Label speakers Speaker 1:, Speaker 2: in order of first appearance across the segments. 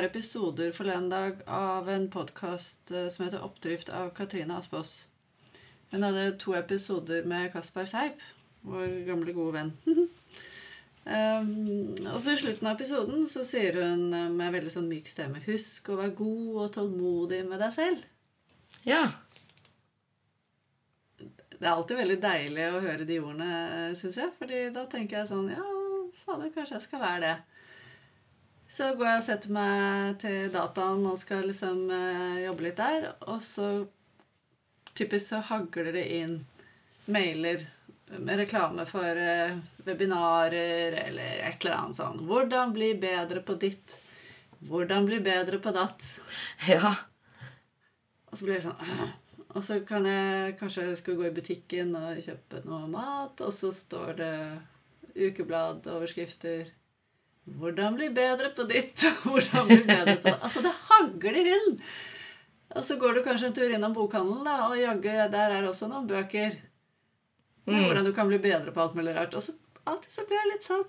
Speaker 1: par episoder forleden dag av en podkast som heter Oppdrift av Katrine Aspaas. Hun hadde to episoder med Kaspar Seip, vår gamle, gode venn. um, og så I slutten av episoden så sier hun med veldig sånn myk stemme Husk å være god og tålmodig med deg selv.
Speaker 2: Ja.
Speaker 1: Det er alltid veldig deilig å høre de ordene, syns jeg. fordi da tenker jeg sånn Ja, fader, kanskje jeg skal være det. Så går jeg og setter meg til dataen og skal liksom uh, jobbe litt der. Og så typisk så hagler det inn mailer med reklame for uh, webinarer eller et eller annet sånn. Hvordan bli bedre på ditt? Hvordan bli bedre på datt?
Speaker 2: Ja.
Speaker 1: Og så blir det sånn. Og så kan jeg kanskje jeg skal gå i butikken og kjøpe noe mat, og så står det ukebladoverskrifter hvordan bli bedre på ditt? Hvordan bli bedre på det? Altså, det hagler inn! Og så går du kanskje en tur innom bokhandelen, da, og jaggu, der er også noen bøker. Mm. Hvordan du kan bli bedre på alt mulig rart. Og så alltid så blir jeg litt sånn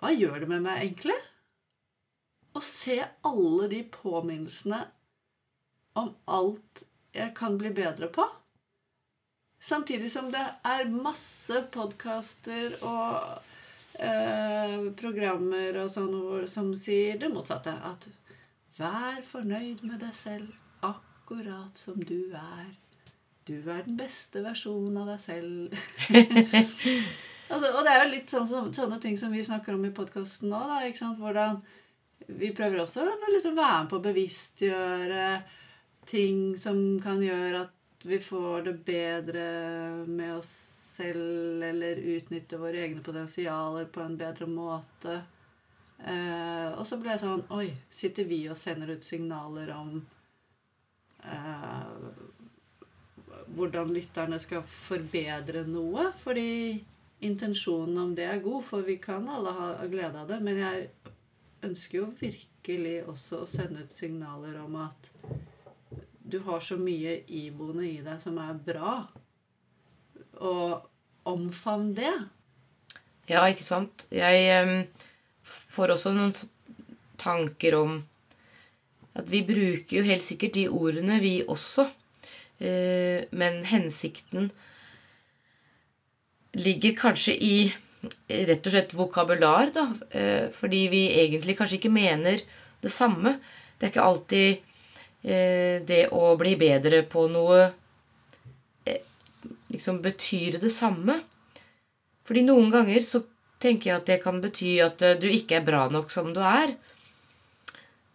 Speaker 1: Hva gjør det med meg, egentlig? Å se alle de påminnelsene om alt jeg kan bli bedre på. Samtidig som det er masse podkaster og Eh, programmer og sånn som sier det motsatte. At vær fornøyd med deg selv akkurat som du er. Du er den beste versjonen av deg selv. altså, og det er jo litt sånn, sånne ting som vi snakker om i podkasten nå. Da, ikke sant? Hvordan vi prøver også å liksom være med på å bevisstgjøre ting som kan gjøre at vi får det bedre med oss selv eller utnytte våre egne potensialer på en bedre måte. Eh, og så ble jeg sånn Oi, sitter vi og sender ut signaler om eh, hvordan lytterne skal forbedre noe? Fordi intensjonen om det er god, for vi kan alle ha glede av det. Men jeg ønsker jo virkelig også å sende ut signaler om at du har så mye iboende i deg som er bra. Og omfavne det.
Speaker 2: Ja, ikke sant. Jeg får også noen tanker om at vi bruker jo helt sikkert de ordene, vi også. Uh, men hensikten ligger kanskje i rett og slett vokabular, da. Uh, fordi vi egentlig kanskje ikke mener det samme. Det er ikke alltid det å bli bedre på noe liksom betyr det samme. Fordi noen ganger så tenker jeg at det kan bety at eh, du ikke er bra nok som du er.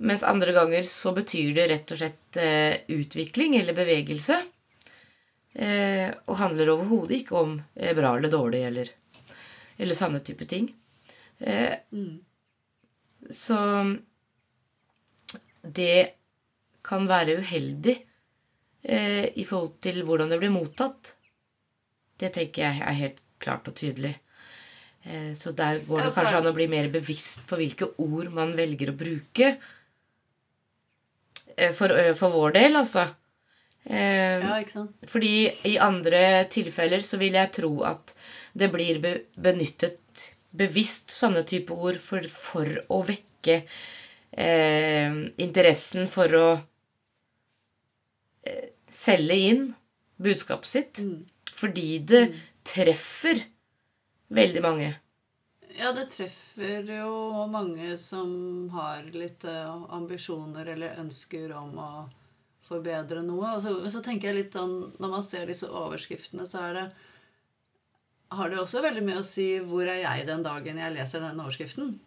Speaker 2: Mens andre ganger så betyr det rett og slett eh, utvikling eller bevegelse. Eh, og handler overhodet ikke om bra eller dårlig eller, eller sånne type ting. Eh, mm. Så det kan være uheldig eh, i forhold til hvordan det blir mottatt. Det tenker jeg er helt klart og tydelig. Eh, så der går det kanskje an å bli mer bevisst på hvilke ord man velger å bruke. Eh, for, for vår del, altså.
Speaker 1: Ja, ikke sant?
Speaker 2: Fordi i andre tilfeller så vil jeg tro at det blir benyttet bevisst sånne type ord for, for å vekke eh, interessen for å eh, selge inn budskapet sitt. Mm. Fordi det mm. treffer veldig mange.
Speaker 1: Ja, det treffer jo mange som har litt eh, ambisjoner eller ønsker om å forbedre noe. Og så, så, tenker jeg litt sånn Når man ser disse overskriftene, så er det har det også veldig mye å si hvor er jeg den dagen jeg leser den overskriften.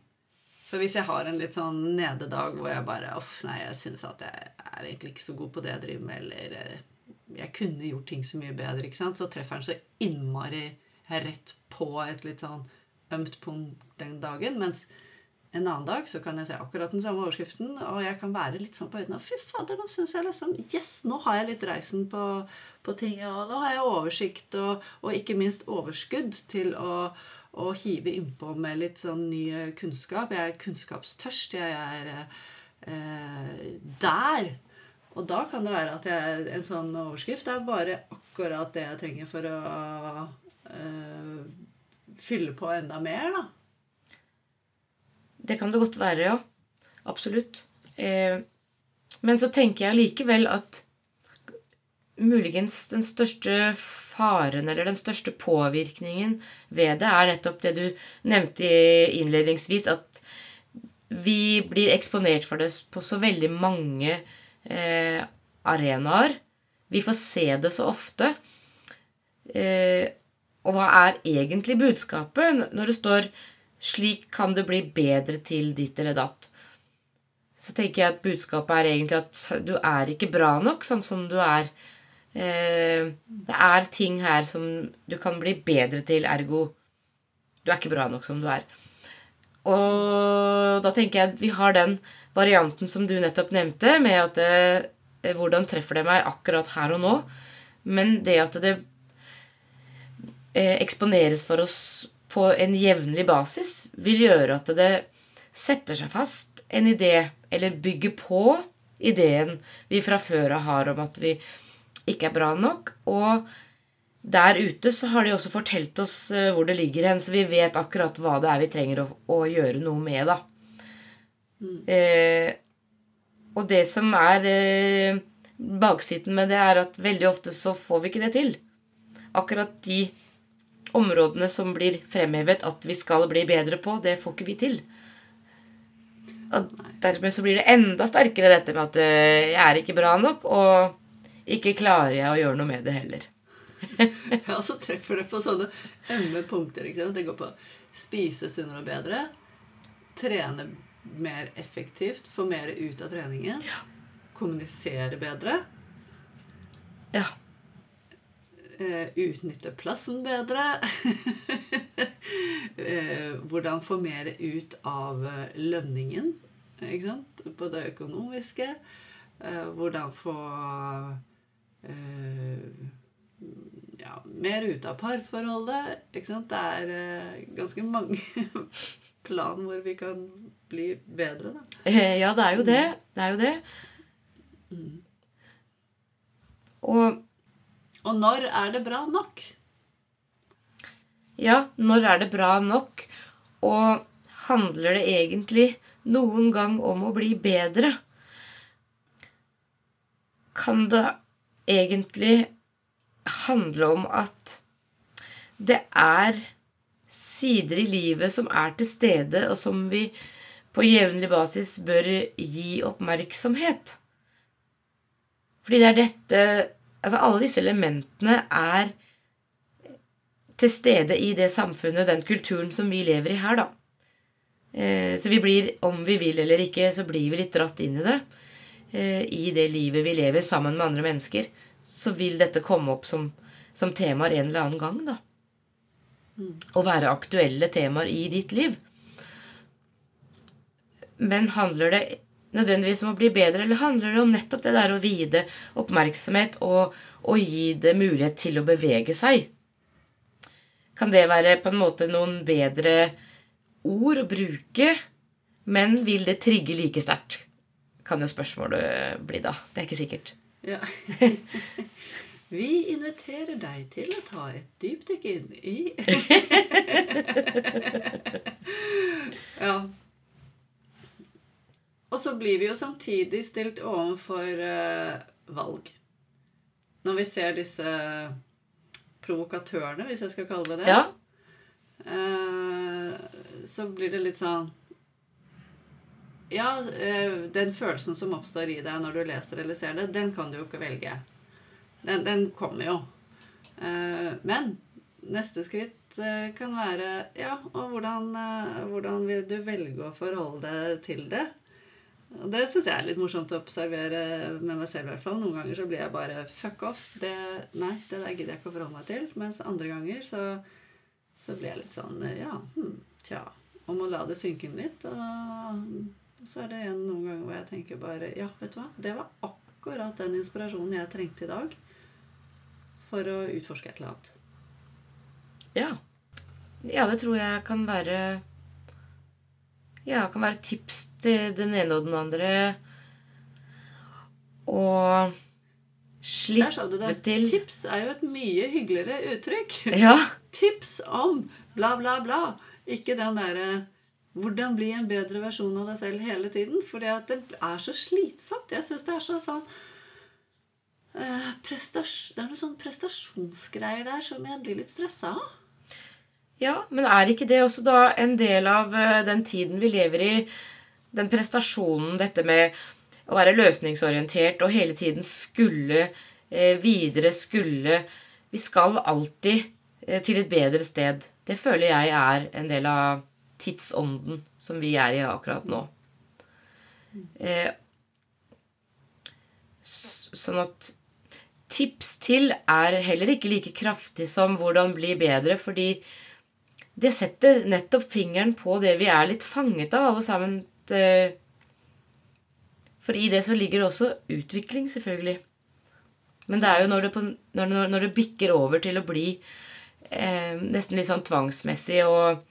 Speaker 1: For hvis jeg har en litt sånn nededag hvor jeg bare Uff, nei, jeg syns at jeg er egentlig ikke så god på det jeg driver med, eller jeg kunne gjort ting så mye bedre, ikke sant? så treffer han så innmari rett på et litt sånn ømt punkt den dagen. Mens en annen dag så kan jeg se akkurat den samme overskriften, og jeg kan være litt sånn på høyden av Fy fader, nå syns jeg liksom Yes, nå har jeg litt reisen på, på ting, og nå har jeg oversikt og, og ikke minst overskudd til å, å hive innpå med litt sånn ny kunnskap. Jeg er kunnskapstørst. Jeg er eh, der. Og da kan det være at jeg, en sånn overskrift er bare akkurat det jeg trenger for å øh, fylle på enda mer, da.
Speaker 2: Det kan det godt være, ja. Absolutt. Eh, men så tenker jeg likevel at muligens den største faren eller den største påvirkningen ved det er nettopp det du nevnte innledningsvis, at vi blir eksponert for det på så veldig mange eh, arenaer. Vi får se det så ofte. Eh, og hva er egentlig budskapet når det står 'slik kan det bli bedre til ditt eller datt'? Så tenker jeg at budskapet er egentlig at du er ikke bra nok sånn som du er. Eh, det er ting her som du kan bli bedre til, ergo du er ikke bra nok som du er. Og da tenker jeg at vi har den varianten som du nettopp nevnte, med at det, eh, hvordan treffer det meg akkurat her og nå. Men det at det eh, eksponeres for oss på en jevnlig basis, vil gjøre at det setter seg fast en idé, eller bygger på ideen vi fra før av har om at vi ikke er bra nok. Og der ute så har de også fortalt oss eh, hvor det ligger hen, så vi vet akkurat hva det er vi trenger å, å gjøre noe med, da. Mm. Eh, og det som er eh, baksiden med det, er at veldig ofte så får vi ikke det til. Akkurat de områdene som blir fremhevet at vi skal bli bedre på, det får ikke vi til. Og dermed så blir det enda sterkere dette med at eh, jeg er ikke bra nok, og ikke klarer jeg å gjøre noe med det heller.
Speaker 1: ja, så treffer det på sånne ømme punkter. Det går på spise sunnere og bedre, trene mer effektivt, få mer ut av treningen, ja. kommunisere bedre.
Speaker 2: Ja.
Speaker 1: Uh, utnytte plassen bedre. uh, hvordan få mer ut av eh, lønningen, ikke sant? På det økonomiske. Uh, hvordan få ja, mer ut av parforholdet. Ikke sant? Det er ganske mange plan hvor vi kan bli bedre, da.
Speaker 2: Eh, ja, det er jo det. Det er jo det. Mm. Og
Speaker 1: Og når er det bra nok?
Speaker 2: Ja, når er det bra nok? Og handler det egentlig noen gang om å bli bedre? Kan det egentlig handle om at det er sider i livet som er til stede, og som vi på jevnlig basis bør gi oppmerksomhet. Fordi det er dette Altså alle disse elementene er til stede i det samfunnet, den kulturen som vi lever i her, da. Eh, så vi blir, om vi vil eller ikke, så blir vi litt dratt inn i det. Eh, I det livet vi lever sammen med andre mennesker så vil dette komme opp som, som temaer en eller annen gang, da. Og være aktuelle temaer i ditt liv. Men handler det nødvendigvis om å bli bedre, eller handler det om nettopp det der å vie det oppmerksomhet og, og gi det mulighet til å bevege seg? Kan det være på en måte noen bedre ord å bruke, men vil det trigge like sterkt? Kan jo spørsmålet bli da. Det er ikke sikkert.
Speaker 1: Ja. Vi inviterer deg til å ta et dypdykk inn i Ja. Og så blir vi jo samtidig stilt overfor uh, valg. Når vi ser disse provokatørene, hvis jeg skal kalle det det,
Speaker 2: ja.
Speaker 1: uh, så blir det litt sånn ja, uh, den følelsen som oppstår i deg når du leser eller ser det, den kan du jo ikke velge. Den, den kommer jo. Eh, men neste skritt eh, kan være Ja, og hvordan, hvordan vil du velge å forholde deg til det? Og det syns jeg er litt morsomt å observere med meg selv. i hvert fall. Noen ganger så blir jeg bare fuck off. Det, nei, det der gidder jeg ikke å forholde meg til. Mens andre ganger så, så blir jeg litt sånn Ja, hm, tja. Om å la det synke inn litt. og så er det igjen noen ganger hvor jeg tenker bare Ja, vet du hva? Det var akkurat den inspirasjonen jeg trengte i dag for å utforske et eller annet.
Speaker 2: Ja. Ja, det tror jeg kan være Ja, kan være tips til den ene og den andre. Og slippe Der sa du det. til
Speaker 1: Tips er jo et mye hyggeligere uttrykk.
Speaker 2: Ja.
Speaker 1: Tips om bla, bla, bla. Ikke den derre Hvordan bli en bedre versjon av deg selv hele tiden. At det er så slitsomt. Jeg syns det er så sånn eh, Det er noen sånn prestasjonsgreier der som jeg blir litt stressa av.
Speaker 2: Ja, men er ikke det også da en del av eh, den tiden vi lever i? Den prestasjonen, dette med å være løsningsorientert og hele tiden skulle eh, videre, skulle Vi skal alltid eh, til et bedre sted. Det føler jeg er en del av tidsånden som vi er i akkurat nå. Eh, sånn at tips til er heller ikke like kraftig som hvordan bli bedre, fordi det setter nettopp fingeren på det vi er litt fanget av, alle sammen. eh, For i det så ligger det også utvikling, selvfølgelig. Men det er jo når det, på, når, når, når det bikker over til å bli eh, nesten litt sånn tvangsmessig og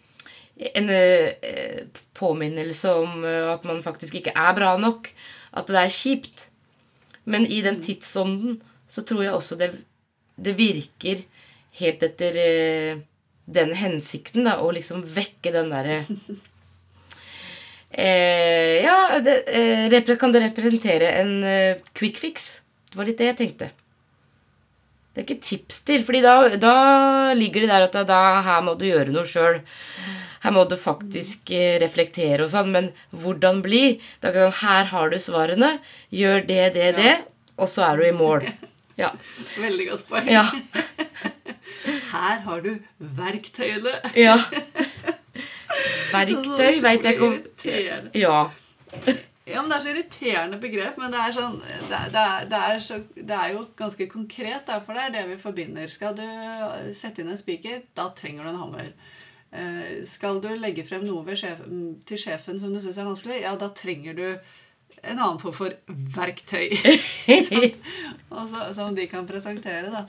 Speaker 2: en eh, påminnelse om eh, at man faktisk ikke er bra nok, at det er kjipt. Men i den tidsånden så tror jeg også det, det virker helt etter eh, den hensikten, da, å liksom vekke den derre eh, Ja, det, eh, kan det representere en eh, quick fix? Det var litt det jeg tenkte. Det er ikke tips til, fordi da, da ligger det der at da, da, her må du gjøre noe sjøl. Her må du faktisk eh, reflektere og sånn, men hvordan bli? Da kan, her har du svarene. Gjør det, det, det, og så er du i mål. Ja.
Speaker 1: Veldig godt poeng.
Speaker 2: Ja.
Speaker 1: Her har du verktøyene.
Speaker 2: ja. Verktøy veit jeg ikke om Ja.
Speaker 1: Ja, men Det er så irriterende begrep, men det er, sånn, det, er- det, er, så, det er jo ganske konkret. For det er det vi forbinder. Skal du sette inn en spiker, da trenger du en hammer. Eh, skal du legge frem noe sjef, til sjefen som du syns er vanskelig, ja, da trenger du en annen form for verktøy. som, også, som de kan presentere, da.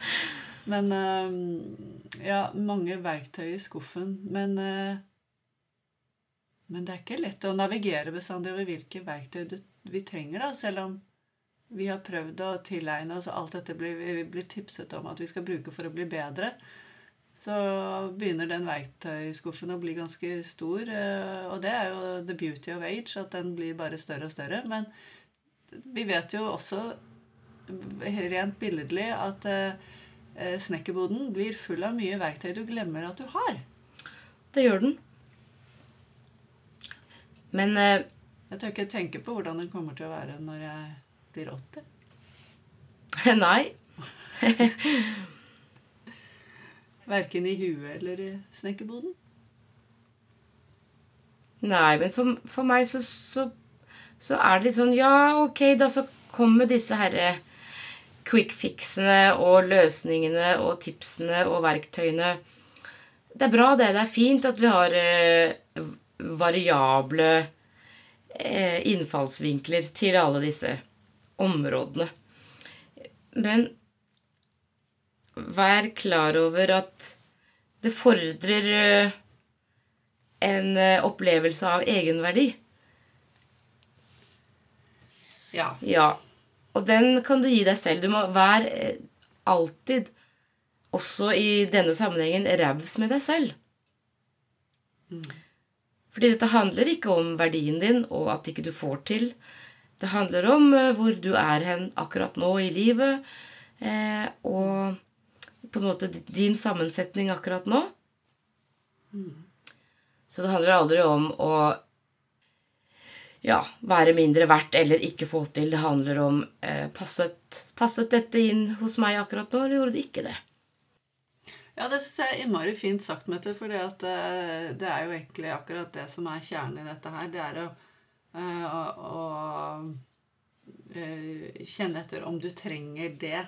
Speaker 1: Men eh, Ja, mange verktøy i skuffen. Men eh, men det er ikke lett å navigere bestandig over hvilke verktøy du, vi trenger, da, selv om vi har prøvd å tilegne oss alt dette blir, vi blir tipset om at vi skal bruke for å bli bedre. Så begynner den verktøyskuffen å bli ganske stor. eh, Og det er jo the beauty of age, at den blir bare større og større. Men vi vet jo også rent billedlig at eh, eh, snekkerboden blir full av mye verktøy du glemmer at du har.
Speaker 2: Det gjør den. Men eh,
Speaker 1: Jeg tør ikke tenke på hvordan den kommer til å være når jeg blir 80.
Speaker 2: Nei.
Speaker 1: Verken i huet eller i snekkerboden.
Speaker 2: Nei, men for, for meg så, så, så er det litt sånn Ja, ok, da så kommer disse herre quick fixene og løsningene og tipsene og verktøyene. Det er bra, det. Det er fint at vi har eh, variable eh, innfallsvinkler til alle disse områdene. Men vær klar over at det fordrer eh, en eh, opplevelse av egenverdi.
Speaker 1: Ja.
Speaker 2: Ja. Og den kan du gi deg selv. Du må være eh, alltid, også i denne sammenhengen, raus med deg selv. Fordi dette handler ikke om verdien din og at ikke du får til. Det handler om hvor du er hen akkurat nå i livet, eh, og på en måte din sammensetning akkurat nå. Så det handler aldri om å ja, være mindre verdt eller ikke få til. Det handler om eh, passet, passet dette inn hos meg akkurat nå, eller gjorde det ikke det?
Speaker 1: ja, det syns jeg er innmari fint sagt, Mette. For det er jo egentlig akkurat det som er kjernen i dette her. Det er å, eh, å, å eh, kjenne etter om du trenger det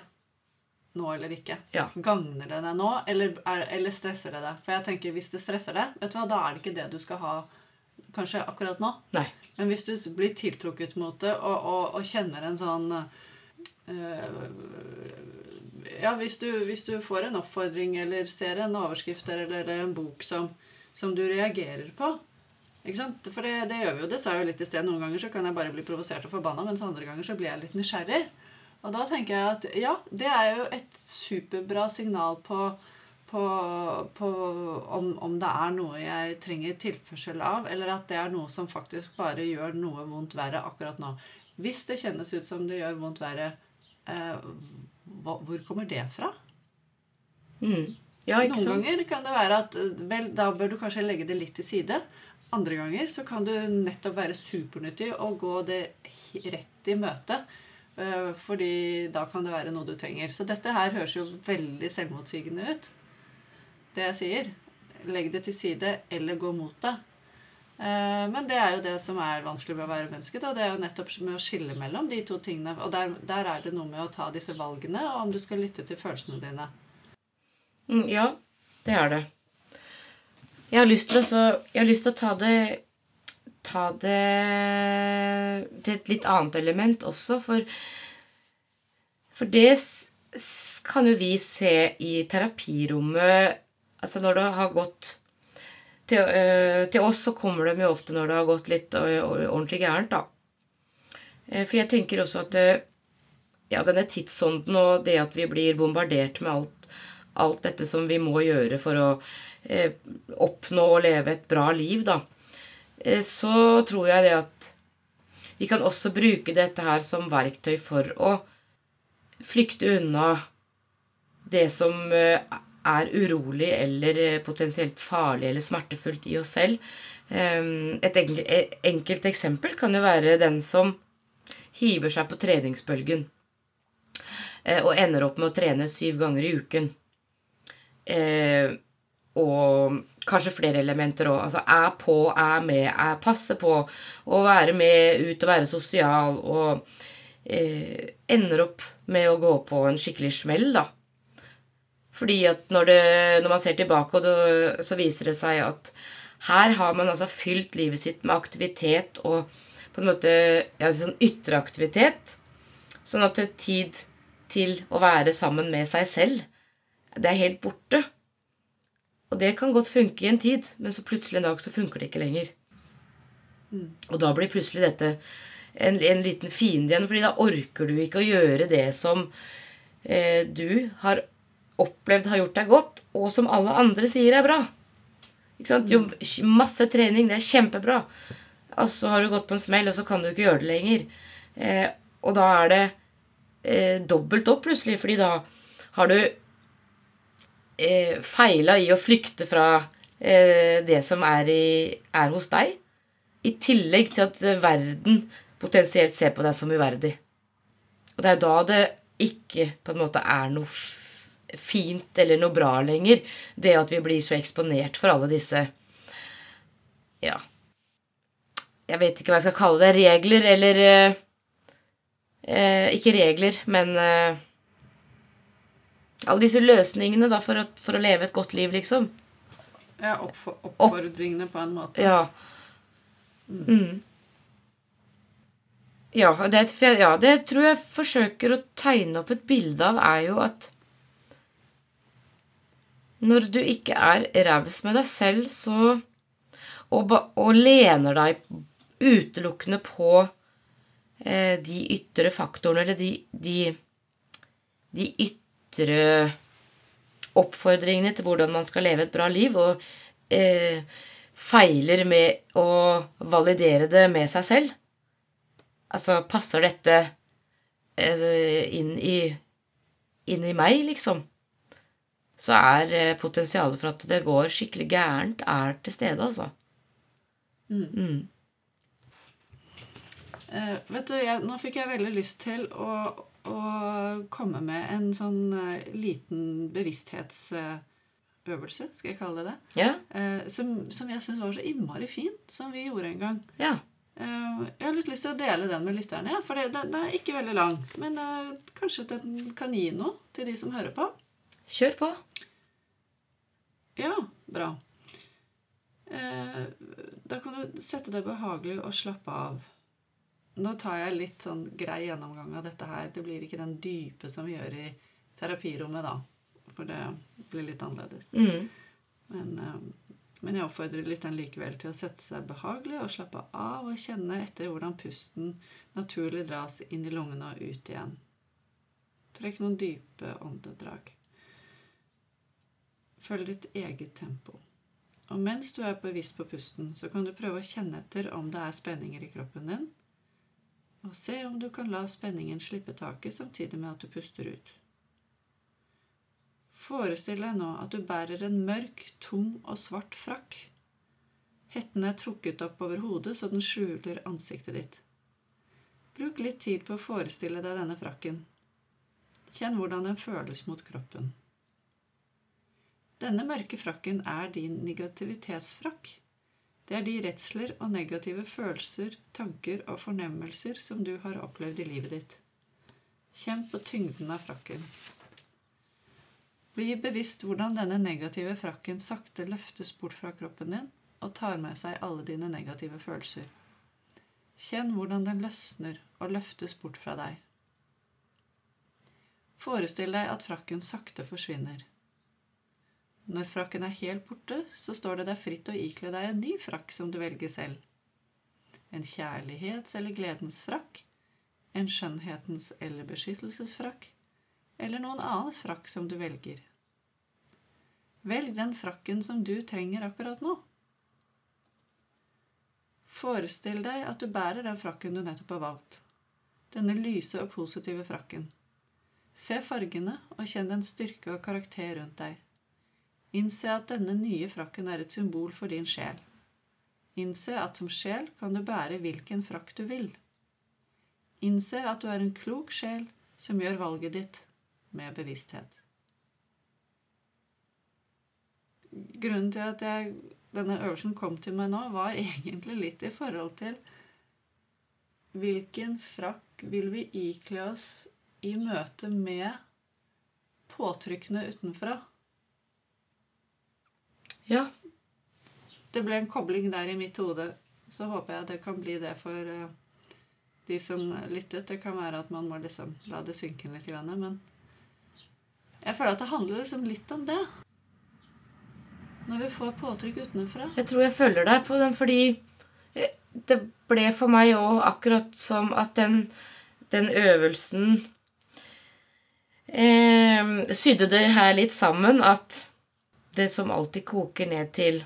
Speaker 1: nå eller ikke.
Speaker 2: Ja.
Speaker 1: Gagner det deg nå, eller, er, eller stresser det deg? For jeg tenker, hvis det stresser deg, vet du hva, da er det ikke det du skal ha kanskje akkurat nå.
Speaker 2: Nei.
Speaker 1: Men hvis du blir tiltrukket mot det og, og, og kjenner en sånn øh, Ja, hvis du, hvis du får en oppfordring eller ser en overskrift eller en bok som, som du reagerer på ikke sant? For det, det gjør vi jo. Det sa jeg jo litt i sted. Noen ganger så kan jeg bare bli provosert og forbanna, mens andre ganger så blir jeg litt nysgjerrig. Og da tenker jeg at ja, det er jo et superbra signal på på, på om, om det er noe jeg trenger tilførsel av, eller at det er noe som faktisk bare gjør noe vondt verre akkurat nå. Hvis det kjennes ut som det gjør vondt verre, eh, hvor kommer det fra?
Speaker 2: Mm. Ja,
Speaker 1: Noen
Speaker 2: sant?
Speaker 1: ganger kan det være at vel, da bør du kanskje legge det litt til side. Andre ganger så kan du nettopp være supernyttig og gå det rett i møte. Eh, Fordi da kan det være noe du trenger. Så dette her høres jo veldig selvmotsigende ut. Det jeg sier. Legg det til side, eller gå mot det. Eh, Men det er jo det som er vanskelig med å være menneske. Da. Det er jo nettopp med å skille mellom de to tingene. Og der, der er det noe med å ta disse valgene, og om du skal lytte til følelsene dine.
Speaker 2: Mm, ja, det er det. Jeg har lyst til å, jeg har lyst til å ta det Ta det til et litt annet element også, for For det kan jo vi se i terapirommet Altså når det har gått til, øh, til oss så kommer de jo ofte når det har gått litt øh, ordentlig gærent, da. Eh, For jeg tenker også at øh, ja, denne tidsånden og det at vi blir bombardert med alt alt dette som vi må gjøre for å oppnå og leve et bra liv, da, så tror jeg det at vi kan også bruke dette her som verktøy for å flykte unna det som eh, er urolig eller eh, potensielt farlig eller smertefullt i oss selv. Eh, Et enkelt eksempel kan jo være den som hiver seg på treningsbølgen eh, og ender opp med å trene syv ganger i uken. Eh, og kanskje flere elementer òg. Altså er på, er med, er passe på å være med ut og være sosial. Og eh, ender opp med å gå på en skikkelig smell, da. Fordi at når, det, når man ser tilbake, det, så viser det seg at her har man altså fylt livet sitt med aktivitet og på en måte ja, sånn ytre aktivitet. Sånn at tid til å være sammen med seg selv det er helt borte. Og det kan godt funke i en tid, men så plutselig en dag så funker det ikke lenger. Og da blir plutselig dette en, en liten fiende igjen, fordi da orker du ikke å gjøre det som eh, du har opplevd har gjort deg godt, og som alle andre sier er bra. Ikke sant? Jo, masse trening, det er kjempebra. Og så har du gått på en smell, og så kan du ikke gjøre det lenger. Eh, og da er det eh, dobbelt opp plutselig, fordi da har du eh, feila i å flykte fra eh, det som er, i, er hos deg, i tillegg til at verden potensielt ser på deg som uverdig. Og det er da det ikke på en måte er noe fint eller noe bra lenger, det at vi blir så eksponert for alle disse Ja Jeg vet ikke hva jeg skal kalle det. Regler eller eh, eh, Ikke regler, men eh, alle disse løsningene da, for, å, for å leve et godt liv, liksom.
Speaker 1: Ja, oppfor, oppfordringene på en måte.
Speaker 2: Ja. Mm. Ja, det, ja, det tror jeg forsøker å tegne opp et bilde av, er jo at når du ikke er raus med deg selv, så og, og lener deg utelukkende på eh, de ytre faktorene, eller de, de, de ytre oppfordringene til hvordan man skal leve et bra liv, og eh, feiler med å validere det med seg selv. Altså, passer dette eh, inn i inn i meg, liksom? Så er eh, potensialet for at det går skikkelig gærent, er til stede, altså.
Speaker 1: Mm.
Speaker 2: Mm.
Speaker 1: Uh, vet du, jeg, Nå fikk jeg veldig lyst til å, å komme med en sånn eh, liten bevissthetsøvelse, skal jeg kalle det det.
Speaker 2: Ja,
Speaker 1: Eh, som, som jeg syns var så innmari fin, som vi gjorde en gang.
Speaker 2: ja.
Speaker 1: Eh, jeg har litt lyst til å dele den med lytterne, for det, den er ikke veldig lang. Men kanskje den kan gi noe til de som hører på.
Speaker 2: Kjør på.
Speaker 1: Ja, bra. Da kan du sette deg behagelig og slappe av. Nå tar jeg litt sånn grei gjennomgang av dette her. Det blir ikke den dype som vi gjør i terapirommet, da. For det blir litt annerledes.
Speaker 2: Mm.
Speaker 1: Men, eh, men jeg oppfordrer lytteren likevel til å sette seg behagelig og slappe av og kjenne etter hvordan pusten naturlig dras inn i lungene og ut igjen. Trekk noen dype åndedrag. Følg ditt eget tempo. Og mens du er bevisst på pusten, så kan du prøve å kjenne etter om det er spenninger i kroppen din. Og se om du kan la spenningen slippe taket samtidig med at du puster ut. Forestill deg nå at du bærer en mørk, tung og svart frakk. Hetten er trukket opp over hodet så den skjuler ansiktet ditt. Bruk litt tid på å forestille deg denne frakken. Kjenn hvordan den føles mot kroppen. Denne mørke frakken er din negativitetsfrakk. Det er de redsler og negative følelser, tanker og fornemmelser som du har opplevd i livet ditt. Kjenn på tyngden av frakken. Bli bevisst hvordan denne negative frakken sakte løftes bort fra kroppen din og tar med seg alle dine negative følelser. Kjenn hvordan den løsner og løftes bort fra deg. Forestill deg at frakken sakte forsvinner. Når frakken er helt borte, så står det deg fritt å ikle deg en ny frakk som du velger selv. En kjærlighets- eller gledensfrakk, en skjønnhetens- eller beskyttelsesfrakk, eller noen annens frakk som du velger. Velg den frakken som du trenger akkurat nå. Forestill deg at du bærer den frakken du nettopp har valgt. Denne lyse og positive frakken. Se fargene og kjenn den styrke og karakter rundt deg. Innse at denne nye frakken er et symbol for din sjel. Innse at som sjel kan du bære hvilken frakk du vil. Innse at du er en klok sjel som gjør valget ditt med bevissthet. Grunnen til at jeg, denne øvelsen kom til meg nå, var egentlig litt i forhold til hvilken frakk vil vi ikle oss i møte med påtrykkene utenfra?
Speaker 2: Ja.
Speaker 1: Det ble en kobling der i mitt hode. Så håper jeg det kan bli det for eh, de som lyttet. Det kan være at man må liksom la det synke inn litt. Men jeg føler at det handler liksom litt om det. Når vi får påtrykk utenfra.
Speaker 2: Jeg tror jeg følger deg på den, fordi eh, det ble for meg òg akkurat som at den, den øvelsen eh, sydde det her litt sammen. At det som alltid koker ned til,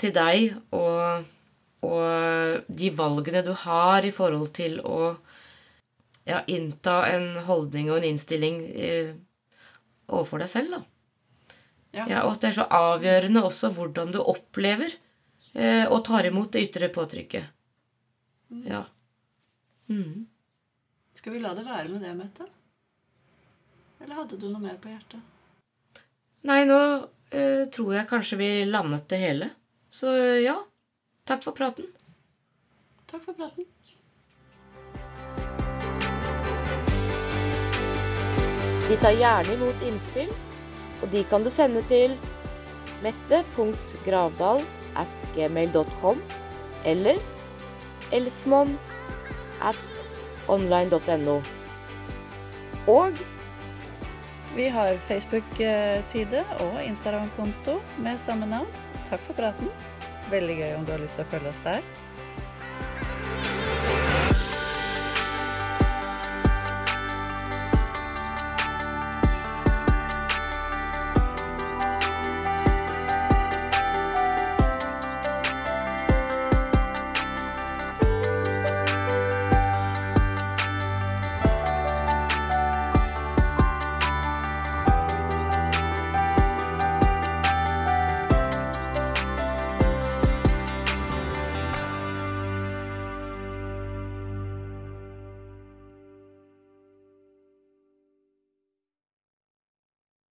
Speaker 2: til deg og, og de valgene du har i forhold til å ja, innta en holdning og en innstilling eh, overfor deg selv, da.
Speaker 1: Ja.
Speaker 2: Ja, og at det er så avgjørende også hvordan du opplever eh, og tar imot det ytre påtrykket. Ja. Mm.
Speaker 1: Skal vi la det være med det, Mette? Eller hadde du noe mer på hjertet?
Speaker 2: Nei, nå eh, tror jeg kanskje vi landet det hele. Så ja, takk for praten.
Speaker 1: Takk for praten.
Speaker 2: Vi tar gjerne imot innspill, og de kan du sende til mette.gravdal at gmail.com eller elsmon at online.no. Og
Speaker 1: Vi har Facebook-side og Instagram-konto med samme navn. Takk for praten. Veldig gøy om du har lyst til å følge oss der.